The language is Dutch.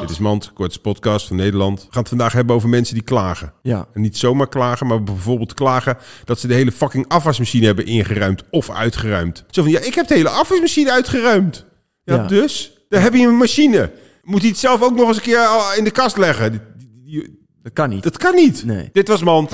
Dit is Mand, kortste podcast van Nederland. We gaan het vandaag hebben over mensen die klagen. Ja. En niet zomaar klagen, maar bijvoorbeeld klagen dat ze de hele fucking afwasmachine hebben ingeruimd of uitgeruimd. Zo van, ja, ik heb de hele afwasmachine uitgeruimd. Ja, Ja. dus? Daar heb je een machine. Moet hij het zelf ook nog eens een keer al in de kast leggen? Dat kan niet. Dat kan niet. Nee. Dit was Mand.